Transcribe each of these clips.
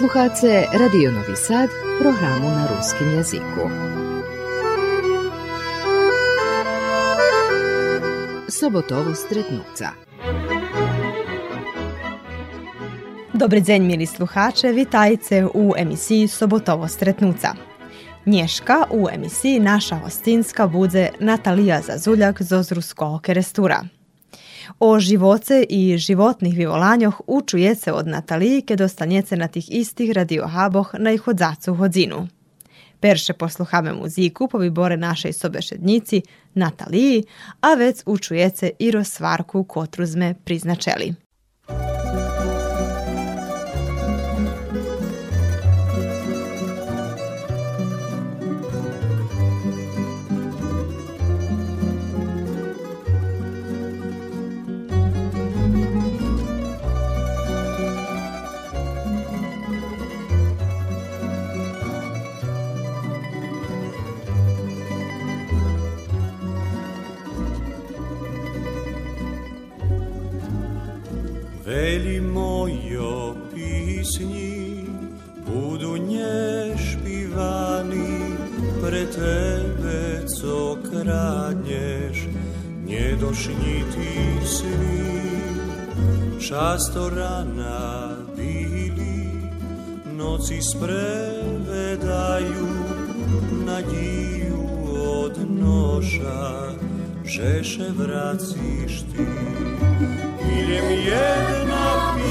Slušate Radio Novi Sad, programu na ruskim jeziku. Sobotovo stretnuca. Dobri dzenj, mili sluhače, vitajte u emisiji Sobotovo stretnuca. Nješka u emisiji naša hostinska bude Natalija Zazuljak z Ozrusko Kerestura – o živoce i životnih vivolanjoh učuje se od Nataliji, ke dostanjece na tih istih radiohaboh na ich odzacu hodzinu. Perše posluhame muziku po vibore našej sobešednici Nataliji, a već učujece i rozsvarku kotru zme priznačeli. Veli mojo pisni budu nje špivani pre tebe co kradnješ nje došnji ti svi. Často rana bili noci sprevedaju nadiju od noša žeše vraciš ti. Miljem jedna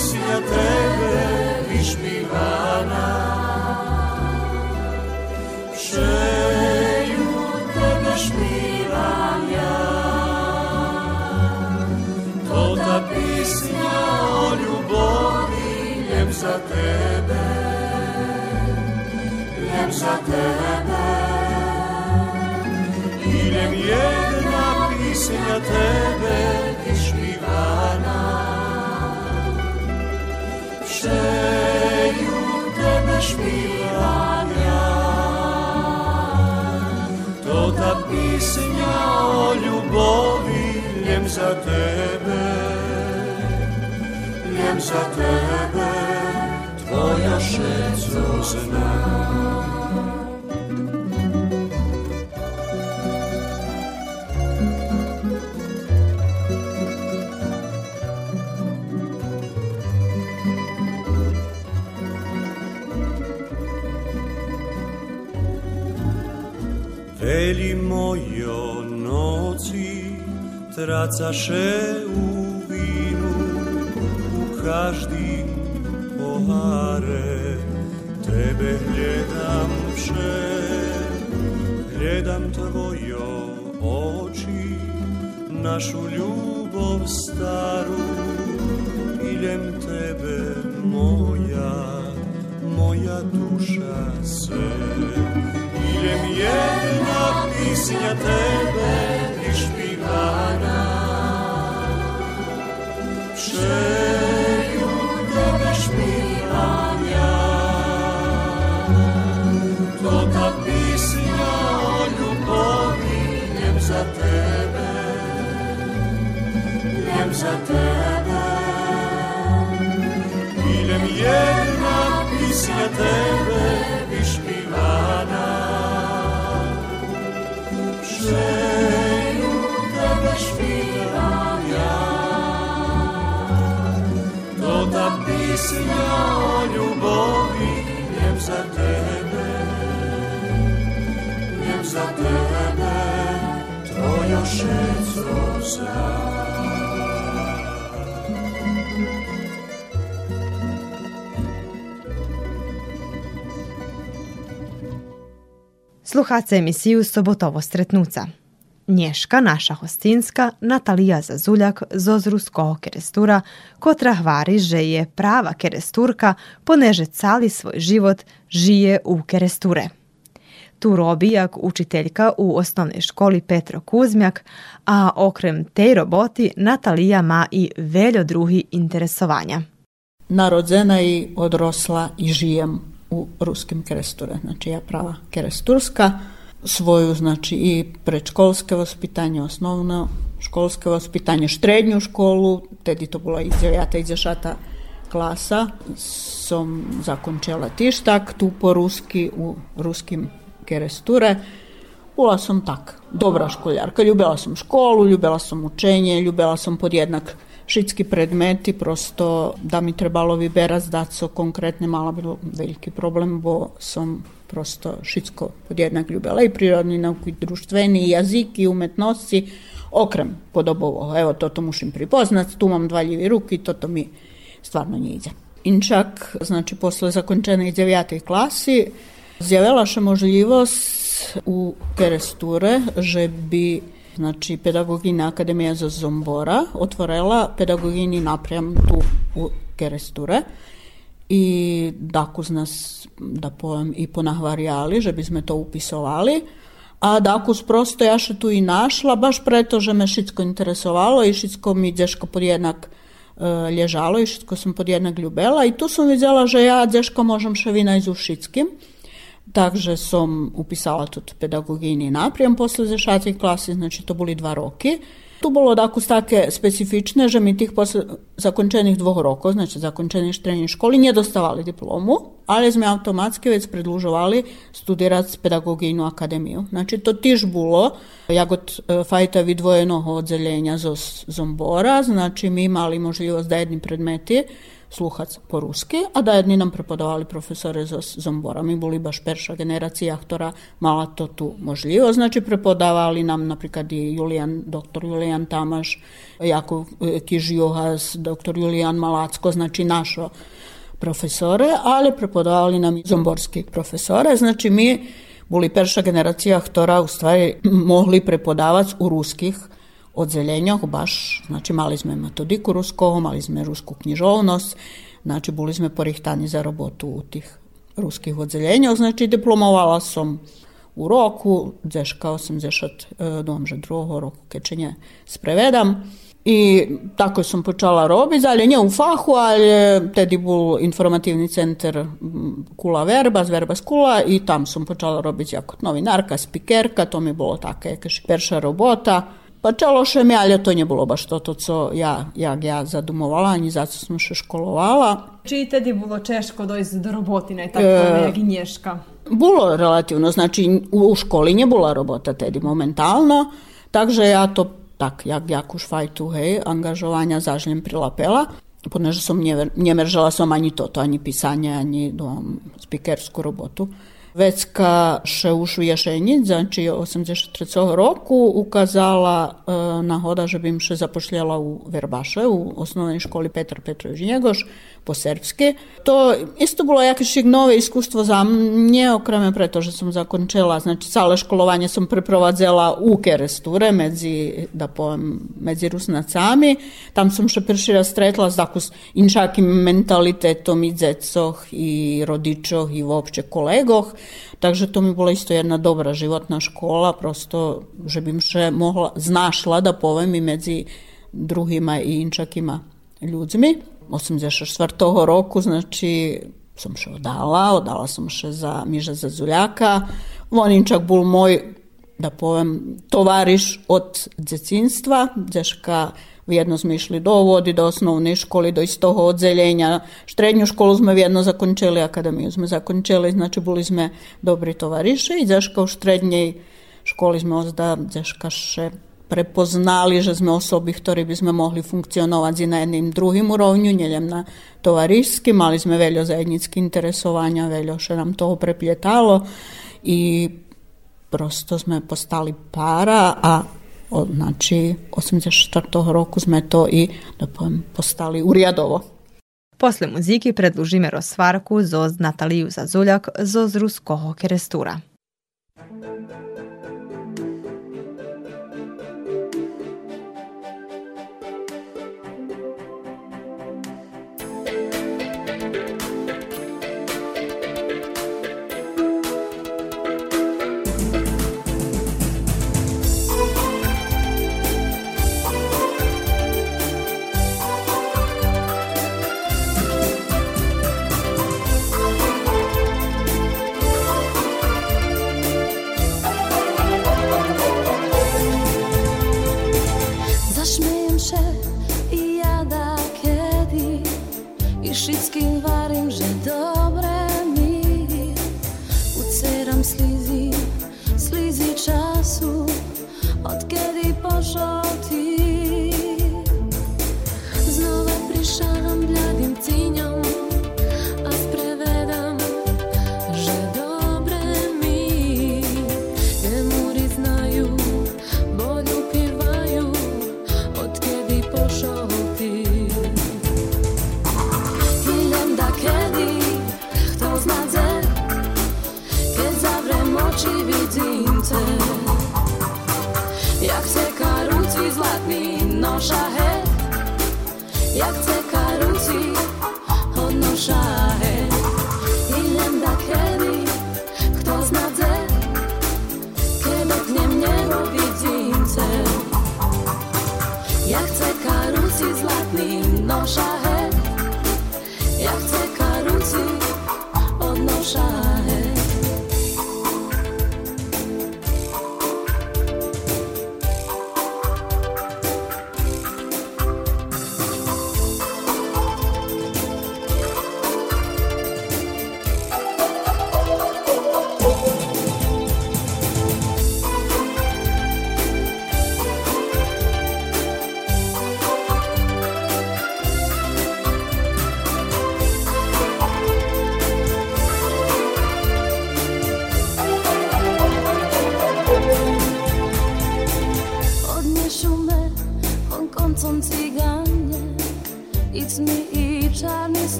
pisnja tebe išpivana Šeju tebe špivam ja. To ta pisnja o ljubovi Ljem za tebe Ljem za tebe. Idem jedna pisnja tebe Šeju tebe špivam ja To ta pisnja o ljubovi Ljem za tebe. Ljem za tebe Tvoja šeco znam tracaše u vinu u každi pohare. Tebe gledam vše gledam tvojo oči našu ljubav staru. Idem tebe moja moja duša se. Idem jedna pisnja tebe Sluhaca emisiju Sobotovo Stretnuca. Nješka, naša hostinska, Natalija Zazuljak, Zozru Koho Kerestura, kotra hvari že je prava Keresturka, poneže cali svoj život žije u Keresture. Tu robi jak učiteljka u osnovnoj školi Petro Kuzmjak, a okrem tej roboti Natalija ma i veljo drugi interesovanja. Narodzena i odrosla i žijem u ruskim keresture. Znači ja prava keresturska, svoju znači i predškolske vaspitanje, osnovno školske vaspitanje, štrednju školu, tedi to bila izjavjata izjašata klasa som zakončila tištak tu po ruski u ruskim keresture. Bila sam tak, dobra školjarka. Ljubila sam školu, ljubila sam učenje, ljubila sam podjednak šitski predmeti, prosto da mi trebalo vyberať, zdať so konkrétne mala byl veľký problém, bo som prosto šitsko podjednak ljubila i prirodni nauky, i društveni, i jazik, i umetnosti, okrem podobovo. Evo, toto mušim pripoznat, tu mam dva ljivi ruki, toto mi stvarno nie ide. Inčak, znači, posle zakončenej 9. klasi, zjavila še možljivost u Keresture, že bi znači Pedagogina Akademija za Zombora otvorila pedagogini napriam tu u Keresture i dakus nas, da povem, i ponahvarjali, že bi sme to upisovali. A dakus prosto ja še tu i našla, baš preto, že me šitsko interesovalo i šitsko mi dješko podjednak e, lježalo i šitsko sam podjednak ljubela i tu sam vidjela, že ja dješko možem še vina iz šitskim. Takže som upisala tu pedagogini naprijem posle zešatih klasi, znači to boli dva roki. Tu bolo dakus také specifičné, že mi tých posle zakončených dvoch rokov, znači zakončených štrední školy, nedostávali diplomu, ale sme automatski već predlužovali studirati pedagogijnu akademiju. Znači to tiž bilo, jak od e, fajta vidvojenog odzeljenja zo zombora, znači mi imali možljivost da jedni predmeti sluhac po-ruski, a da jedni nam prepodavali profesore z Zombora. Mi boli baš perša generacija, ktorá mala to tu možljivo. Znači, prepodavali nam, napríklad, i Julian, doktor Julian Tamaš, Jakov e, Kižiohas, doktor Julian Malacko, znači našo profesore, ali prepodavali nam i zomborski profesore. Znači, mi boli perša generacija, ktorá u stvari mohli prepodavati u ruskih od zelenjog baš, znači mali sme metodiku rusko, mali sme rusku knjižovnost, znači boli sme porihtani za robotu u tih ruskih odzeljenja, znači diplomovala sam u roku, zeškao sam zešat e, domže drugo roku kečenje sprevedam. I tako sam počala robiti, ali nje u fahu, ali tedi bol informativni centar Kula Verba, Verba Skula i tam sam počala robiti jako novinarka, spikerka, to mi bilo tako, je perša robota. Pa ča loše mi, ali to nje bilo baš to, to co ja, ja, ja zadumovala, ani zato sam še školovala. Čiji tedi bilo češko dojzi do robotina i tako e, jak i nješka? Bilo relativno, znači u školi nje bila robota tedi momentalno, takže ja to tak, jak, jak u švajtu, hej, angažovanja zažljem prilapela. Poneže sam nje, nje meržala sam ani to, to, ani pisanje, ani dom, spikersku robotu. Vecka vješenjic, znači 83. roku ukazala e, nahoda, že bym še zapošljala u Verbaše, u osnovnoj školi Petar Petrović Njegoš, po serbski. To isto bilo jakieś nové iskustvo za mne, okreme preto, že som zakončila, znači celé školovanje som preprowadzela u Keresture, medzi, da povem, medzi Rusnacami. Tam som še prvi stretla s takus inšakim mentalitetom i dzecoh i rodičoh i uopće kolegoh. Takže to mi bola isto jedna dobra životna škola, prosto, že bym še mohla, znašla da povem i medzi druhima i inčakima ľuďmi. 84. roku, znači som še odala, odala som še za Miža Zazuljaka. Onin čak bol moj, da povem, tovariš od djecinstva, dješka vjedno smo išli do vodi, do osnovne školi, do istoho odzeljenja. Štrednju školu sme vjedno zakončili, akademiju sme zakončili, znači boli sme dobri tovariši i dješka u štrednjej školi sme ozda dješka še prepoznali, že sme osoby, ktorí by sme mogli i na jednim drugim urovnju, njeljem na tovarišski, mali sme veljo zajednički interesovanja, veljo še nam toho prepljetalo i prosto sme postali para, a od, znači 84. roku sme to i no da pojem, postali urjadovo. Posle muziki pred Lužimero Zoz Nataliju Zazuljak, Zoz Ruskoho Kerestura.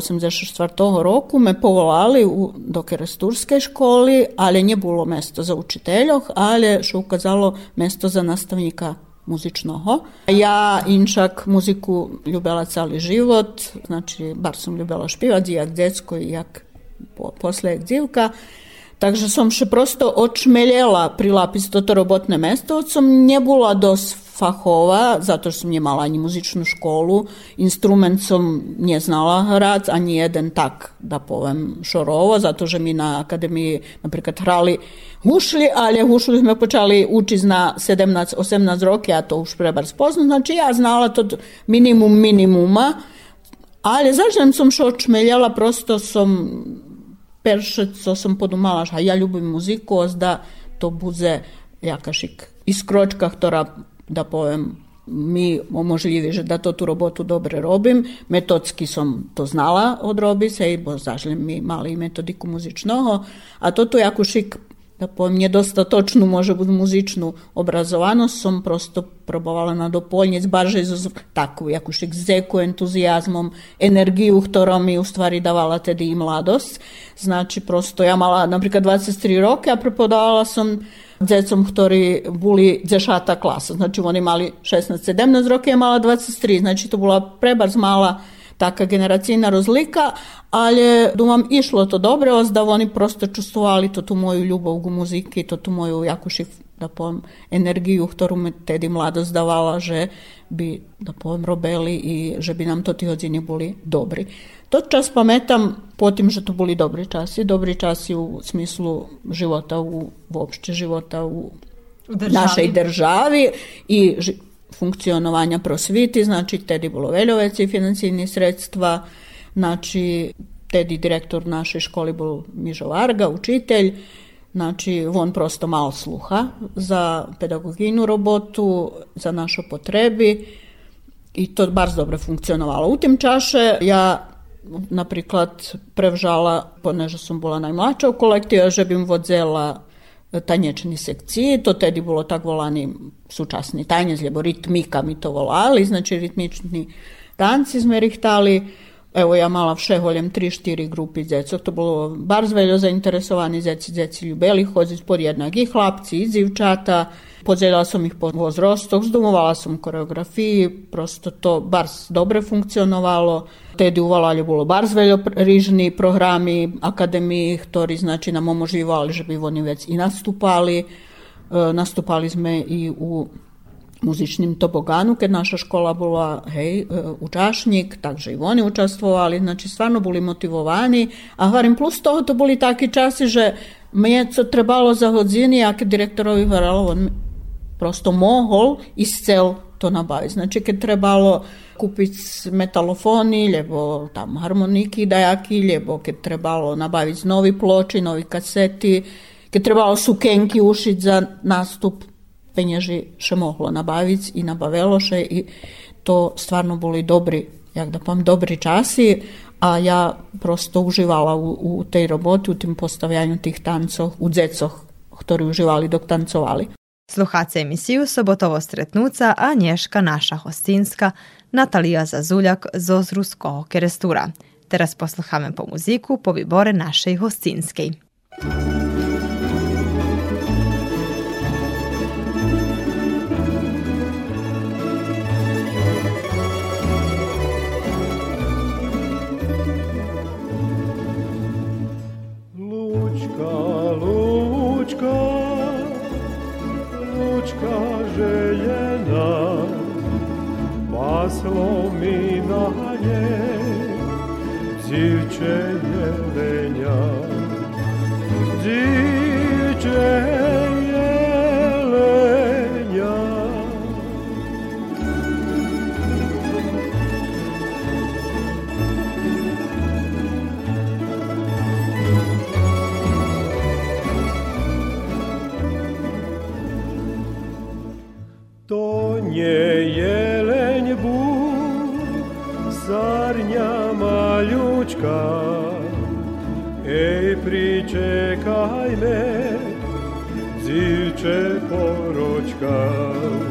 1984 roku me povolali u, do keresturskej školi, ale nebolo mesto za učiteľoch, ale što ukazalo mesto za nastavnika muzičnoho. Ja inčak muziku ljubela cali život, znači bar sam ljubela špivati jak djecko i jak po, posle jak dzivka. Takže som še prosto očmeljela prilapis toto robotne mesto, od som nebula dosť fachova, zato što sam njemala ani muzičnu školu, instrument sam nje znala hrac, ani jeden tak, da povem, šorovo, zato že mi na akademiji, napríklad, hrali hušli, ali hušli sme počali učiť na 17-18 roky, a to už prebar spoznat, znači ja znala to minimum minimuma, ali zažem som šo čmeljala, prosto som perše, co som podumala, že ja ľubím muziku, da to bude jakašik iskročka, ktorá da povem mi omožljivi, že da to tu robotu dobre robim. Metodski som to znala odrobi se, bo zažlim mi mali metodiku muzičnoho, a to tu jako šik po nedostatочну, може бути, музичну образованість, сам просто пробувала на дополнець, барже з таку якусь екзеку, ентузіазмом, енергію, хто ми, у стварі давала тоді і младость. Значи, просто я мала, наприклад, 23 роки, а преподавала сам децом, хтори були дешата класа. Значи, вони мали 16-17 роки, я мала 23, значи, то була пребарз мала taka generacijna rozlika, ali думам išlo to dobro, da oni prosto čustvovali to tu moju ljubav u muziki, to tu moju jako šif, da povem, energiju, ktorú mi tedy mladost davala, že bi, da povem, robeli i že bi nam to ti odzini boli dobri. To čas pametam potim, že to boli dobri časi, dobri časi u smislu života, u, uopšte života u, u državi. našej državi i ži, funkcionovanja prosviti, znači Tedi Boloveljovec i financijni sredstva, znači Tedi direktor naše školi bol Mižovarga, učitelj, znači on prosto malo sluha za pedagoginu robotu, za našo potrebi i to bar dobro funkcionovalo. U tim čaše ja napriklad prevžala, poneža sam bila najmlađa u kolektivu, že bim vodzela tanječni sekciji, to tedi bilo tak volani sučasni tanjec, lebo ritmika mi to volali, znači ritmični tanci sme rihtali, evo ja mala vše holjem 3-4 grupi djecov, to bilo bar zveljo zainteresovani djeci, djeci ljubeli hoditi pod jednaki hlapci i zivčata, Podzela som ih po vzrostoh, zdumovala sam koreografiji, prosto to bar dobro funkcionovalo. Tedi uvalali bolo bar zveljo rižni programi akademiji, ktori znači nam omoživali, že bi oni već i nastupali. E, nastupali sme i u muzičnim toboganu, kad naša škola bila hej, e, učašnik, takže i oni učestvovali, znači stvarno boli motivovani, a varim plus toho to boli taki časi, že mi je trebalo za hodzini, a kad direktorovi varalo, on prosto mohol iscel to nabaviti. Znači, kad trebalo kupiti metalofoni, ljebo tam harmoniki dajaki, ljebo kad trebalo nabaviti novi ploči, novi kaseti, kad trebalo sukenki ušiti za nastup, penježi še mohlo nabaviti i nabavelo še i to stvarno boli dobri, jak da pam, dobri časi, a ja prosto uživala u, u tej roboti, u tim postavljanju tih tancov, u dzecoh, ktorí uživali dok tancovali. Sluhace emisiju Sobotovo stretnuca, a Nješka naša hostinska, Natalija Zazuljak, z Kohoke Restura. Teraz posluhame po muziku po wybore hostinske. Muzika paslo mi na nje, dzivče maluczka. Ej, pričekaj me, dzivče poročka.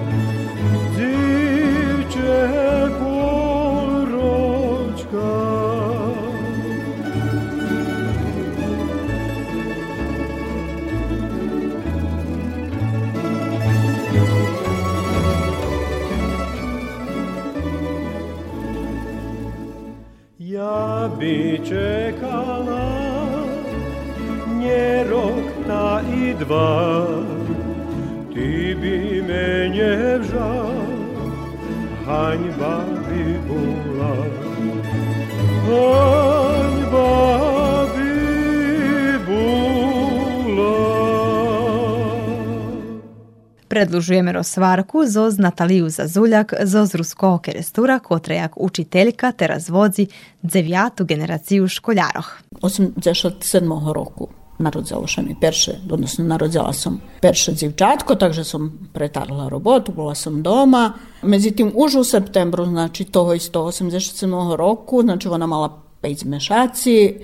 Predlužujeme rozsvarku zoz Nataliju Zazuljak zoz Ruskого kerestura, kotra jak učiteljka te razvodzi dzevjatu generaciju školjaroh. 87 roku narodzalo še mi perše, odnosno narodzala sam perše dzivčatko, takže sam pretarla robotu, bila sam doma. Međutim, už u septembru, znači toho isto 87 roku, znači ona mala peć mešaci,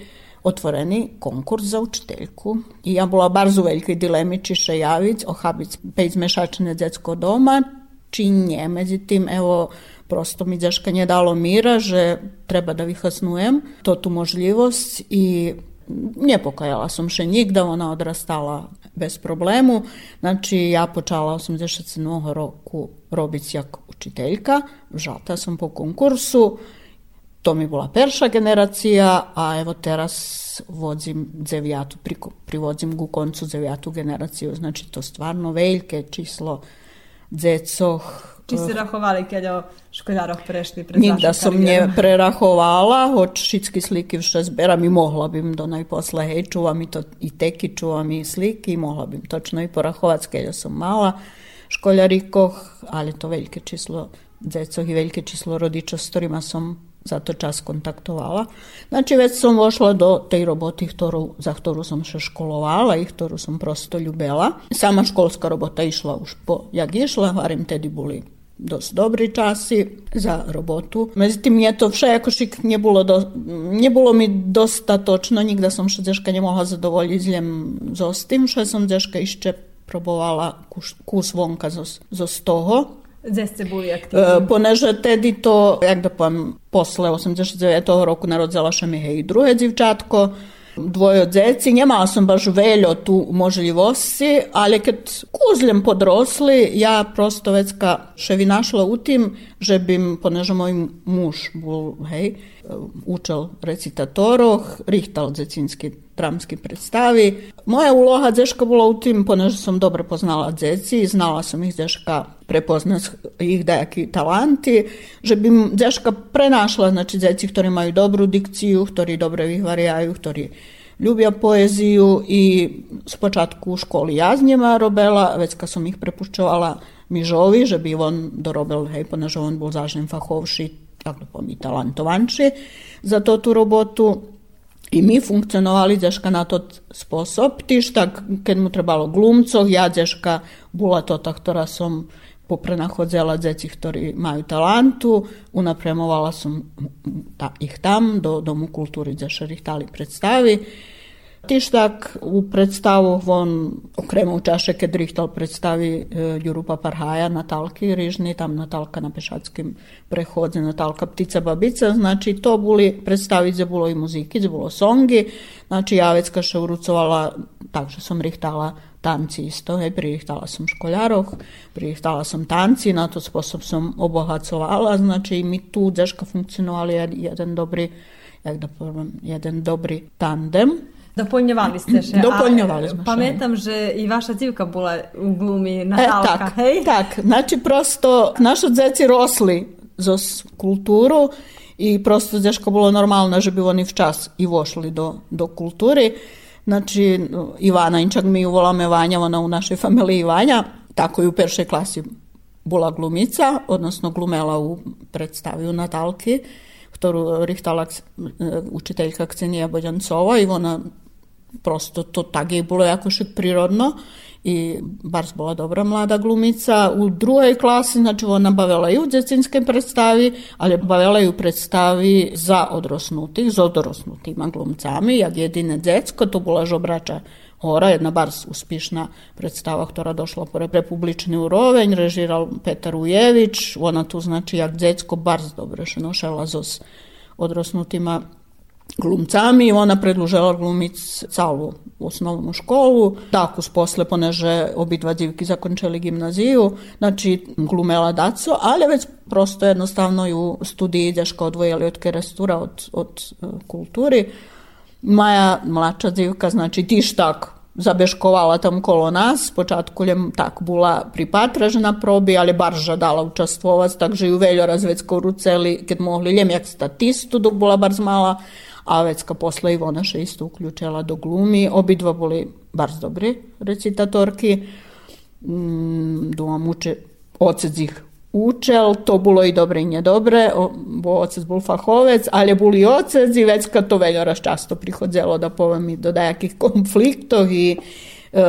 otvoreni konkurs za učiteljku. I ja bila bardzo velikoj dilemi či še peć mešačne dzetsko doma, či nje. Međutim, evo, prosto mi džeška nje dalo mira, že treba da vyhasnujem to tu možljivost i nie pokajala som še nigda, ona odrastala bez problemu. Znači, ja počala 87 roku robiť jak učiteljka, žalta sam po konkursu, to mi bola perša generacija, a evo teraz vodzim dzevijatu, privodzim ku koncu dzevijatu generaciju, znači to stvarno veljke číslo. Dzecoh, Či si rahovali, keď o školjaroh prešli pred Nigda som nje prerahovala, hoć všetky sliky vše zberam i mohla bym do najposle, hej, čuvam i to i teki, čuvam i sliki, mohla bym točno i porahovat, keď som mala školjarikoh, ali to veljke číslo dzecoh i veljke číslo rodiča, s ktorima som za to čas kontaktovala. Znači već som vošla do tej roboty, ktorú, za ktorú som sa školovala i ktorú som prosto ľubela. Sama školska robota išla už po, jak išla, varím tedy boli dost dobri časi za robotu. Međutim, je to všejako šik nije bilo, do, nije mi dosta točno, nigda sam še dješka ne mogla zadovoljiti zljem zostim, še sam dješka išće probovala kus, kus vonka zos, zos toho. zesce boli aktywni. E, poneže wtedy to, jak da powiem, posle 89 roku narodzala mi, Mihe i drugie dziewczatko, dvoje djeci, njemala sam baš veljo tu možljivosti, ali kad kuzljem podrosli, ja prosto vecka še vi našla u tim, že bim, poneže moj muž bol, hej, e, učel recitatorov, rihtal dzecinski dramski predstavi. Moja uloha dješka bila u tim, poneže sam dobro poznala djeci, znala sam ih dješka prepoznat ih dejaki talanti, že bi dješka prenašla, znači djeci ktorí majú dobrú dikciju, ktorí dobre vyhvariajú, ktorí ljubia poeziju i z počátku u školi ja z njima robila, već kad sam ih prepušćovala mižovi, že bi on dorobil, hej, poneže on bol zažnem fachovši, tako mi talantovanši za to tu robotu. I mi funkcionovali dješka na to sposob, tiž tak, keď mu trebalo glumcov, ja dješka bula tota, ktorá som poprenachodzela djeci ktorí majú talantu, unapremovala som ta, ich tam do Domu kultúry, kde sa htali predstavi. Tiž tak u predstavu von okrem u čaše keď rihtal predstavi e, Jurupa Parhaja Natalki Rižni, tam Natalka na pešackým prechodze, Natalka Ptica Babica, znači to boli predstavi gdje bilo i muziki, gdje bilo songi, znači ja već kaša urucovala, takže som rihtala tanci isto, hej, pririhtala som školjarov, pririhtala som tanci, na to sposob som obohacovala, znači mi tu deška funkcionovali jedan dobri, jak da poviem, jeden dobri tandem. Doplňovali ste še. Doplňovali sme Pamätam, že i vaša dzivka bola u glumi Natálka, e, tak, hej? Tak, znači prosto naši djeci rosli za kulturu i prosto deško bilo normalno, že bi oni včas i vošli do, do kulturi. Znači, Ivana Inčak mi uvolame Vanja, ona u našoj familiji Vanja, tako i u peršoj klasi bola glumica, odnosno glumela u predstavi u Natalki, ktorú richtala učiteľka Ksenija Boďancova i ona prosto to tak jej bolo akože prirodno i Bars bola dobra mlada glumica. U druhoj klasi, znači ona bavila i u djecinske predstavi, ali bavila ju predstavi za odrosnutih, za odrosnutima glumcami, jak jedine djecko, to bola žobrača Hora, jedna bars uspišna predstava, ktorá došla po republični uroveň, režiral Petar Ujević, ona tu znači jak djecko bars dobro šenošala zos odrosnutima glumcami. Ona predlužela glumic calu osnovnu školu. Tako posle, poneže obidva djevki zakončili gimnaziju, znači glumela daco, ali već prosto jednostavno ju studiji ideška odvojili od kerestura, od, od uh, kulturi. Maja mlača djevka, znači tiš tak zabeškovala tam kolo nas, počátku ljem tak bula pripatraž na probi, ali barža dala učastvovať, takže ju veľa razvecko ruceli, keď mohli ljem jak statistu, dok bola barz mala, a vecka posle Ivona še isto uključila do glumi. Obidva boli barz dobri recitatorki. Mm, Doma uče ocec ih učel, to bilo i dobre i njedobre, bo ocec bol fahovec, ali bol i ocec i vecka to veljo často prihodzelo da povem i do dajakih konfliktov i e,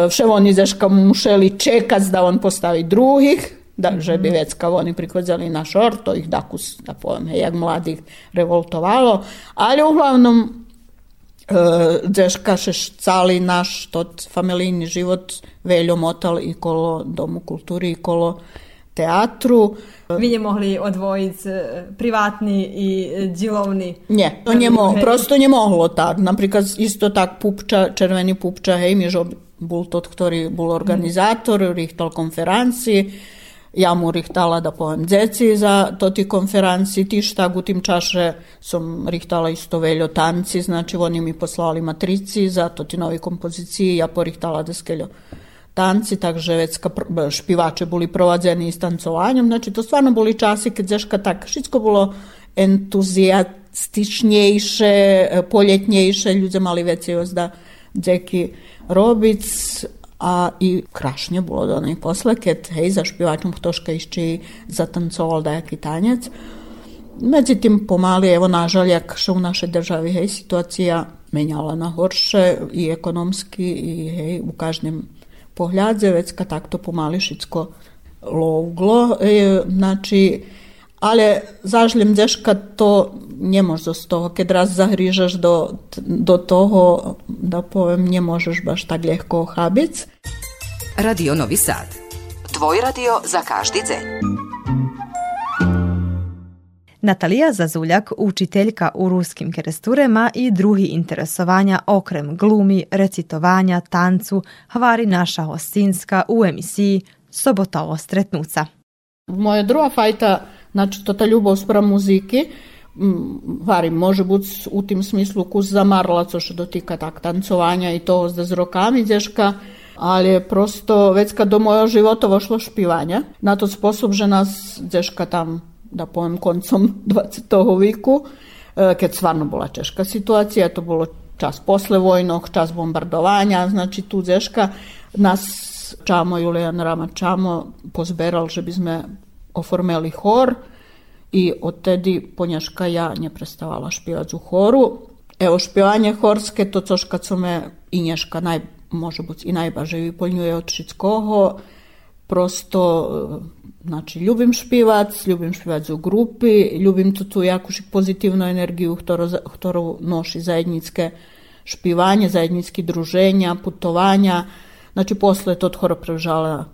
vše oni zeška mušeli čekać da on postavi drugih, da, že bi već kao oni prihodzeli na šor, to ih dakus, da povem, jak mladih revoltovalo, ali uglavnom e, džeška šeš cali naš tot familijni život veljo motal i kolo domu kulturi i kolo teatru. Vi je mohli odvojiti e, privatni i džilovni? Nie, to nie moglo, prosto nie moglo tak. Napríklad isto tak Pupča, Červeni Pupča, hej, mi bol tot, ktorý bol organizátor, mm. rihtal konferenciji, ja mu rihtala da povem djeci za to ti konferenciji, ti u tim čaše sam rihtala isto veljo tanci, znači oni mi poslali matrici za to ti novi kompoziciji, ja porihtala da skeljo tanci, takže već špivače boli provadzeni s tancovanjem, znači to stvarno boli časi kad zeška tak, všetko bolo entuzijastičnejše, poljetnjejše, ľudia mali veci da džeki robic, I и крашне било до неј после, кет хеј зашпивачом Хтошка ишчи затанцовал да јаки танец. Međutim, pomali, evo, nažaljak, što u našoj državi, hej, situacija menjala na horše i ekonomski i, hej, u kažnjem pohljadze, već takto pomali šitsko lovglo, e, znači, ale zažljem deška to nie možeš z toho, keď raz zahrížaš do, do toho, da povem, nie možeš baš tak ľahko ochabic. Radio Novi Sad. Tvoj radio za každý deň. Natalija Zazuljak, učiteljka u ruskim keresturema i drugi interesovanja okrem glumi, recitovanja, tancu, hvari naša hostinska u emisiji Sobotovo stretnuca. Moja druga fajta, znači to ta ljubav spram muziki, Varim, može biti u tim smislu kus zamarla, co što dotika tak tancovanja i to z rokami dješka, ali je prosto već kad do mojeg života vošlo špivanje, na to sposob, že nas dješka tam, da povem, koncom 20. viku, kad stvarno bila teška situacija, to bilo čas posle vojnog, čas bombardovanja, znači tu dješka nas Čamo, Julijan Rama Čamo pozberal, že by sme oformeli hor i odtedy ponieważka ja nie przestawała śpiewać u choru. Evo śpiewanie chorskie to coś, co me i Nješka naj, može biti i najbardziej wypełniuje od wszystkiego. Prosto, znači, ljubim špivac, ljubim špivac u grupi, ljubim tu tu jaku pozitivnu energiju, którą, którą nosi zajednicke špivanje, zajednički druženja, putovanja. Znači, posle to horo prevžala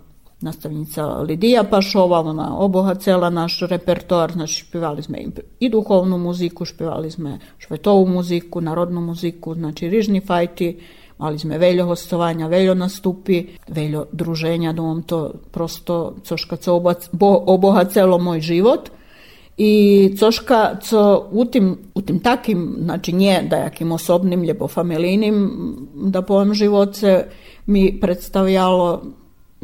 nastavnica Lidija Pašova, ona obohacela naš repertoar, znači špivali smo i duhovnu muziku, špivali smo švetovu muziku, narodnu muziku, znači rižni fajti, mali smo veljo hostovanja, veljo nastupi, veljo druženja, dom to prosto coška co obohacelo moj život. I coška co u tim, u tim takim, znači nje dajakim osobnim, ljebo familijnim, da povem živoce, mi predstavljalo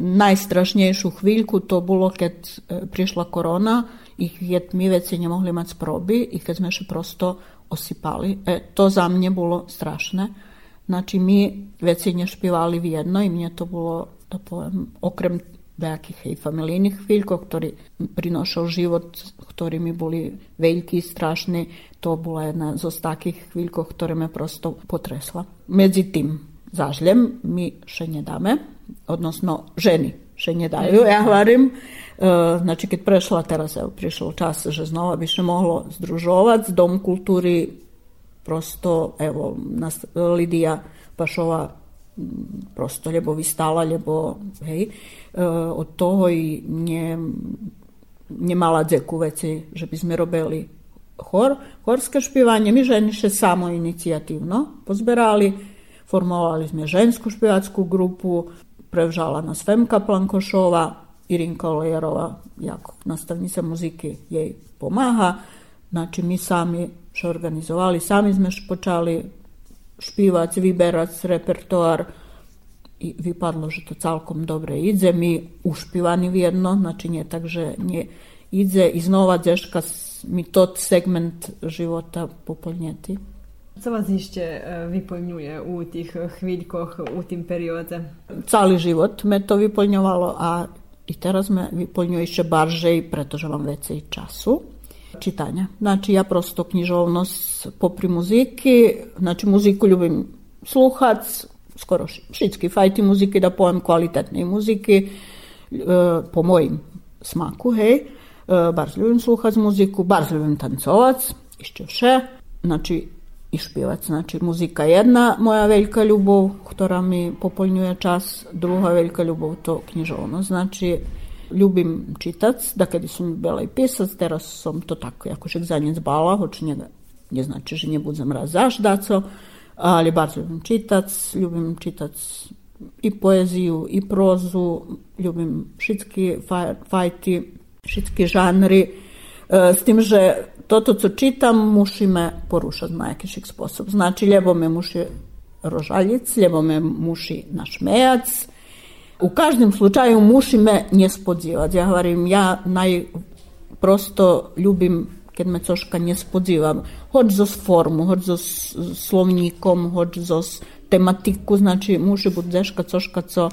najstrašnejšiu chvíľku to bolo, keď e, prišla korona i keď my veci nemohli mať sproby i keď sme ešte prosto osypali. E, to za mne bolo strašné. Znači mi veci nešpivali v jedno i mne to bolo, da poviem, okrem nejakých hej, familijných chvíľkov, ktorý prinošal život, ktorí mi boli veľkí, strašní, to bola jedna zo takých chvíľkov, ktoré me prosto potresla. Medzi tým zažljem mi še nedáme, odnosno ženi še nie dajú, ja hovorím. E, znači, keď prešla, teraz evo, prišiel čas, že znova bi še mohlo združovať. Dom kultúry prosto, evo, nas, Lidija Pašova prosto lebo vystala, lebo hej, e, od toho i nje, nemala dzeku veci, že by sme robili chor, chorské špivanje. My ženi še samo inicijativno pozberali, formovali sme žensku špivackú grupu, prevžala nas Femka Plankošova, Irinka Olejerova, jako nastavnica muzike jej pomaha. Znači mi sami še organizovali, sami sme počali špivac, vyberac repertoar i vypadlo, že to celkom dobre ide. Mi ušpivani vjedno, znači nije tak, že nije ide i znova deška mi tot segment života poplnjeti. Co vas ešte vyplňuje u tých chvíľkoch, u tým perióde? Celý život me to vyplňovalo a i teraz me vyplňuje ešte baržej, pretože mám vecej času čitanja. Znači ja prosto knjižovnost popri muziki, znači muziku ljubim sluhac, skoro šitski fajti muzike, da pojem kvalitetne muzike, po mojim smaku, hej, bar ljubim sluhac muziku, bar ljubim tancovac, išće še, znači i špivac. Znači, muzika jedna moja veljka ljubav, która mi popoljnjuje čas, druga veljka ljubav to knjižovno. Znači, ljubim čitac, da kada sam bila i pisac, teraz sam to tako, jako za nje zbala, hoću njega, ne znači, že nje budzem raz zaždaco, ali bardzo ljubim čitac, ljubim čitac i poeziju, i prozu, ljubim šitski fajti, šitski žanri, s tim, že toto, co čitam, muši me porušati na jakišik sposob. Znači, ljebo me muši rožaljic, ljebo me muši našmejac. U každem slučaju muši me nje spodzivati. Ja govorim, ja najprosto ljubim kad me coška nje spodzivam. Hoć za formu, hoć za hoć za tematiku, znači muši bud zeška coška co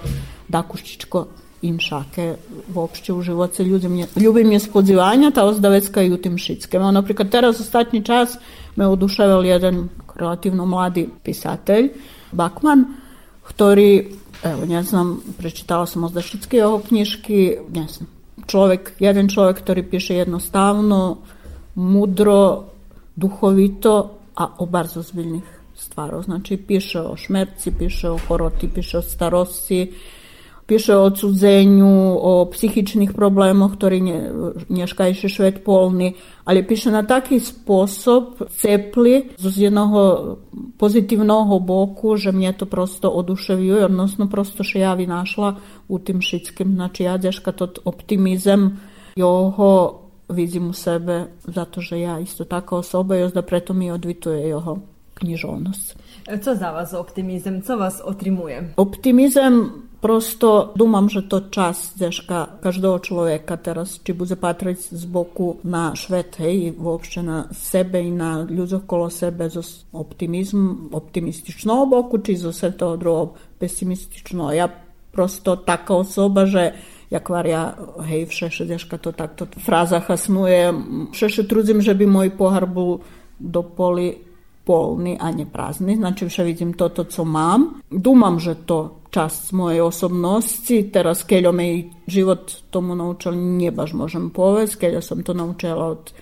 dakuščičko im šake uopće ljudi ljubim, ljubim je spodzivanja ta ozdavecka i u tim šitskem. Ono, prikad teraz ostatni čas me oduševal jedan relativno mladi pisatelj, Bakman, ktori, evo, ne znam, prečitala sam ozda šitske ovo knjiški, ne znam, čovjek, jedan čovjek ktori piše jednostavno, mudro, duhovito, a o barzo zbiljnih stvarov. Znači, piše o šmerci, piše o horoti, piše o starosti, piše o odsudzenju, o psihičnih problemoch, ktorý nie, nješkajši švet polni, ali piše na taki sposob cepli z jednog pozitivnog boku, že mnje to prosto oduševljuje, odnosno prosto še ja vi našla u tim šitskim. Znači, ja dješka tot optimizem joho vidim u sebe, zato že ja isto taka osoba, još da preto mi odvituje jeho knjižovnost. Co za vas optimizem? Co vas otrimuje? Optimizem Prosto dumam, že to čas deška každého človeka teraz, či bude patriti z boku na švet, hej, uopšte na sebe i na ljudov kolo sebe za optimizm, optimistično oboku, či za sve to drugo pesimistično. Ja prosto taka osoba, že jakvar ja, hej, všeše deška to takto fraza hasnuje, všeše trudzim, že bi moj pohar bol do poli polni, a ne prazni. Znači više vidim to, to co mam. Dumam, že to čast moje osobnosti, teraz keljo me i život tomu naučil, nje baš možem povez, keljo sam to naučila od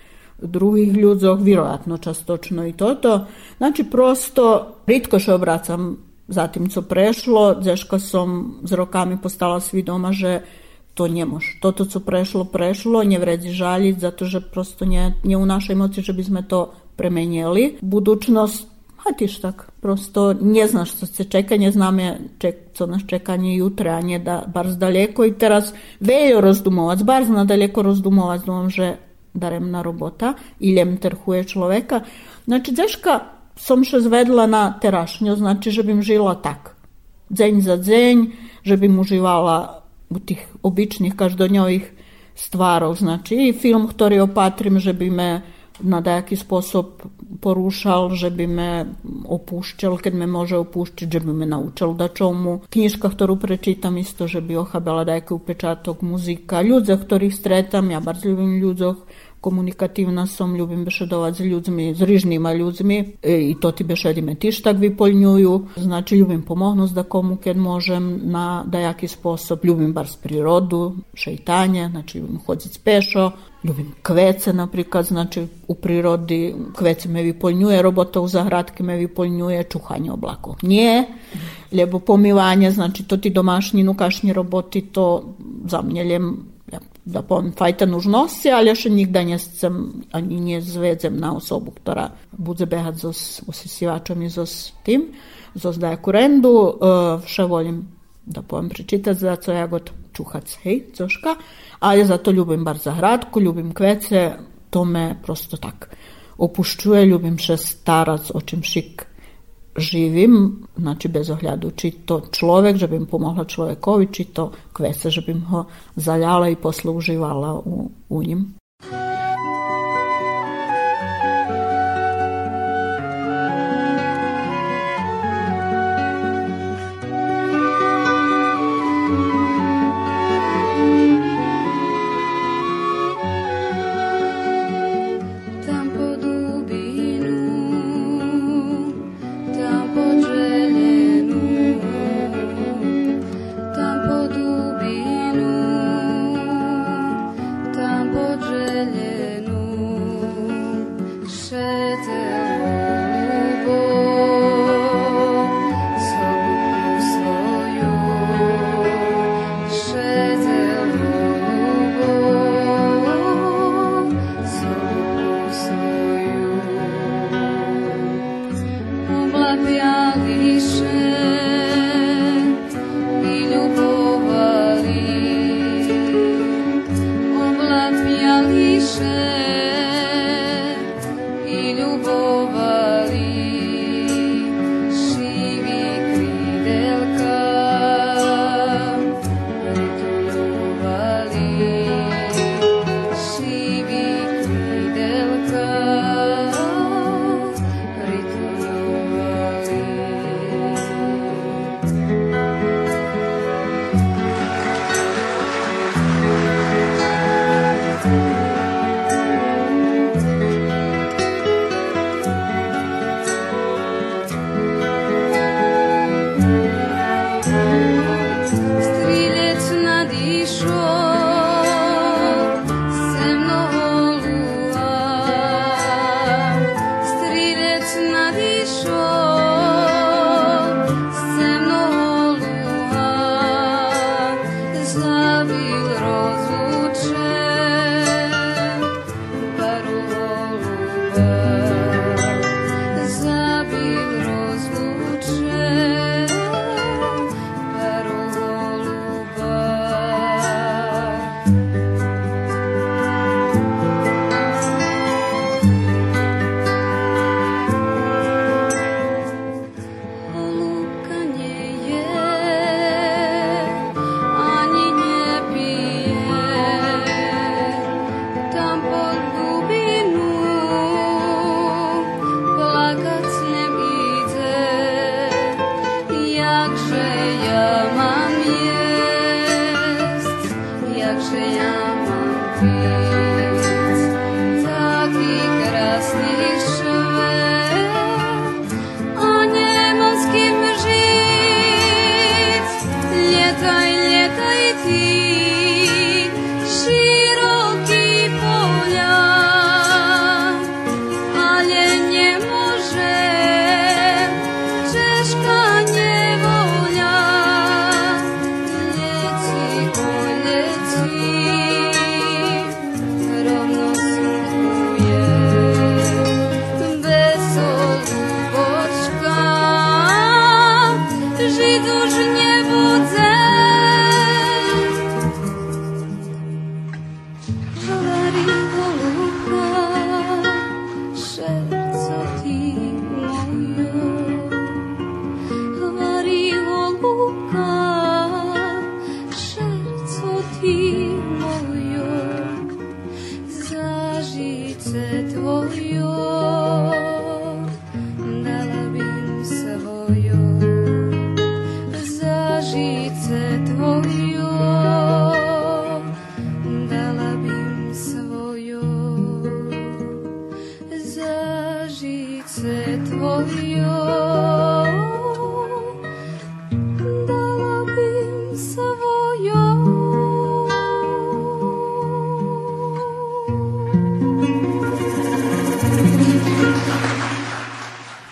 drugih ljudzog, vjerojatno častočno i toto. Znači prosto, ritko še obracam zatim co prešlo, zeška sam z rokami postala svi doma, že to nie mož. Toto, co prešlo, prešlo, nie vredi žaliti, zato že prosto nje, nje u našoj moci, že bismo to premenjeli budućnost, a tak, prosto ne znaš što se čeka, ne znam je ček, co nas čekanje jutra, a nje da bar zdaleko i teraz veljo razdumovac, bar zna daleko razdumovac, dom že daremna robota, iljem terhuje človeka. Znači, znaczy, deška som še zvedla na terašnjo, znači, znaczy, že bim žila tak, dzenj za dzenj, že bim uživala u tih običnih, každonjojih stvarov, znači, znaczy, i film, ktorý opatrim, že bi me na dajaki sposob porušal, že by me opušťal, keď me može opušťať, že by me naučil da čomu. Knjižka, ktorú prečítam isto, že by ochabala dajaki upečatok muzika. Ľudzoch, ktorých stretam, ja bardzo ľubím ľudzoch, komunikativna som, ljubim bešedovati s ljudmi, s rižnima ljudmi e, i to ti bešedi me tiš tak vypoľňujú. Znači, ljubim pomohnuti da komu kad možem na dajaki sposob. Ljubim bar s prirodu, šeitanje, znači ljubim hoditi pešo, Ljubim kvece, napríklad, znači u prirodi, kveci me vyplňuje, robota u zahradky me vyplňuje, čuhanie oblakov nie, lebo pomývanie, znači to ti domašnji nukašnji roboti, to za mne ljem da povem, fajta nužnosti, ali još nigda ne sam, ani nje zvezem na osobu, ktora bude behat zos usisivačom i zos tim, zos daje kurendu, e, še volim da poviem prečítať, za co ja god čuhac, hej, coška, ale za to ljubim bar zahradku, ljubim kvece, to me prosto tak opuščuje, ljubim še starac, o čem šik živim, znači bez ohľadu, či to človek, že by mi pomohla človekovi, či to kvese, že by ho zaljala i posle uživala u, u njim.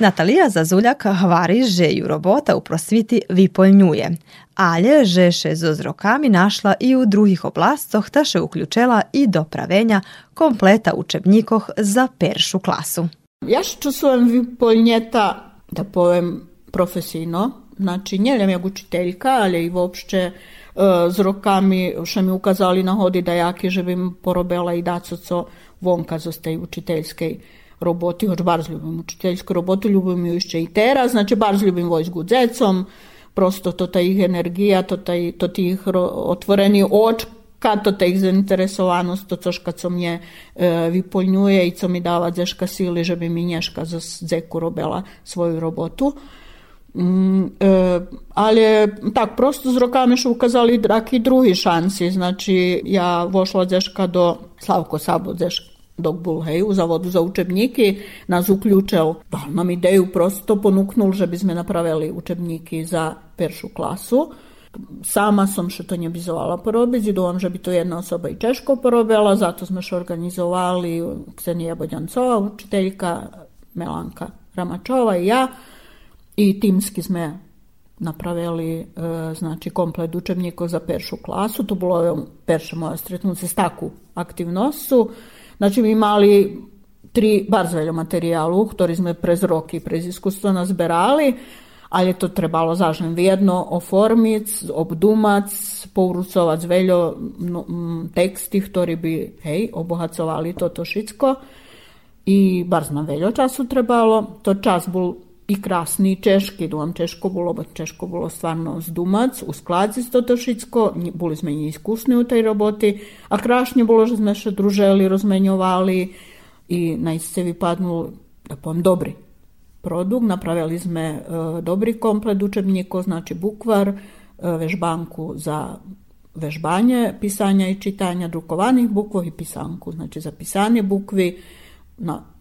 Natalija Zazuljak hvari žeju robota u prosviti vipoljnjuje, alje žeše z ozrokami našla i u drugih oblastoh ta še uključela i do pravenja kompleta učebnikoh za peršu klasu. Ja što su vam vipoljnjeta, da povem profesijno, znači njeljem je učiteljka, ali i uopšte e, z rokami še mi ukazali na hodi da jaki že bim porobela i daco co vonka zo učiteljskej roboty, choć bardzo ljubim učiteljsku robotu, ljubim ju jeszcze i teraz, znači bardzo ljubim vojsku dzecom, prosto to ta ich energija, to, taj, to tih otvoreni očka, to ta ich zainteresovanost, to což kad co mnje e, vypoľňuje i co mi dava dzeška sili, že bi mi nješka za dzeku robila svoju robotu. Mm, e, ali tak, prosto z rokami su ukazali draki drugi šansi, znači ja vošla dzeška do Slavko Sabo dzeška dok bol hej, zavodu za učebníky, nás uključil, dal nám ideju, prosto ponuknul, že by sme napravili učebníky za peršu klasu. Sama som še to nebizovala porobiť, dúfam, že by to jedna osoba i Češko porobila, zato sme še organizovali Ksenija Bodjancova, učiteljka, Melanka Ramačova i ja. I timski sme napravili e, znači komplet učebníkov za peršu klasu. To bolo perša moja stretnuce s takú aktivnosťou. Znači mi imali tri bardzo veľa materiálu, ktorý sme prez roky, prez iskustvo nazberali, ali je to trebalo zažem vjedno oformic, obdumac, pourucovac veľo no, teksti, ktorí by, hej, obohacovali toto všetko. I bar nam veľo času trebalo. To čas bol i krasný češki, češko bolo, bo češko bolo stvarno zdumac, uskladzi toto všetko, boli sme neiskusni u tej roboti, a krásne bolo, že še druželi, rozmeňovali i najste vypadnul, da poviem, dobrý produkt. Napravili sme e, dobrý komplet učebníkov, znači bukvar, e, vežbanku za vežbanje pisanja i čitanja drukovanih bukvov i pisanku, znači za pisanje bukvi na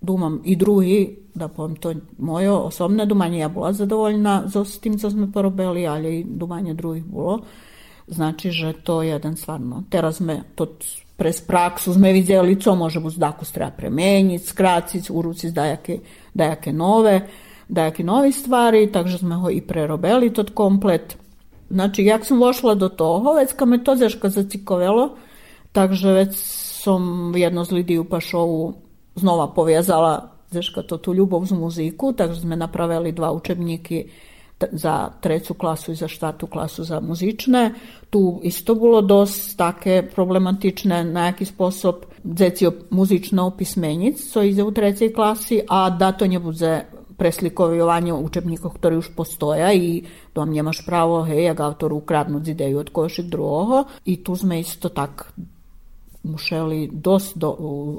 думам i drugi, da poviem to moje osobné думanje, ja bola zadovoljna s tým, co sme porobili, ali i думanje drugih bolo. Znači, že to je jedan stvarno. Teraz sme to prez praksu sme vidjeli co može biti daku treba premeniti, skratiti, u ruci dajake, dajake nove, dajake novi stvari, takže sme ho i prerobili tot komplet. Znači, jak sam vošla do toho, već ka me to zeška zacikovelo, takže već som jedno z lidiju pašovu znova poviazala Zeška to tu ľubov z muziku, takže sme napravili dva učebníky za treću klasu i za štvrtu klasu za muzične. Tu isto bilo dosť také problematičné na jaký spôsob dzecio muzično opismenic, co ide u trećej klasi, a da to ne bude preslikovivanje učebnikov, ktorí už postoja i vam nemaš pravo, hej, jak autor ukradnúť ideju od košik drugoho. I tu sme isto tak mušeli dosť do,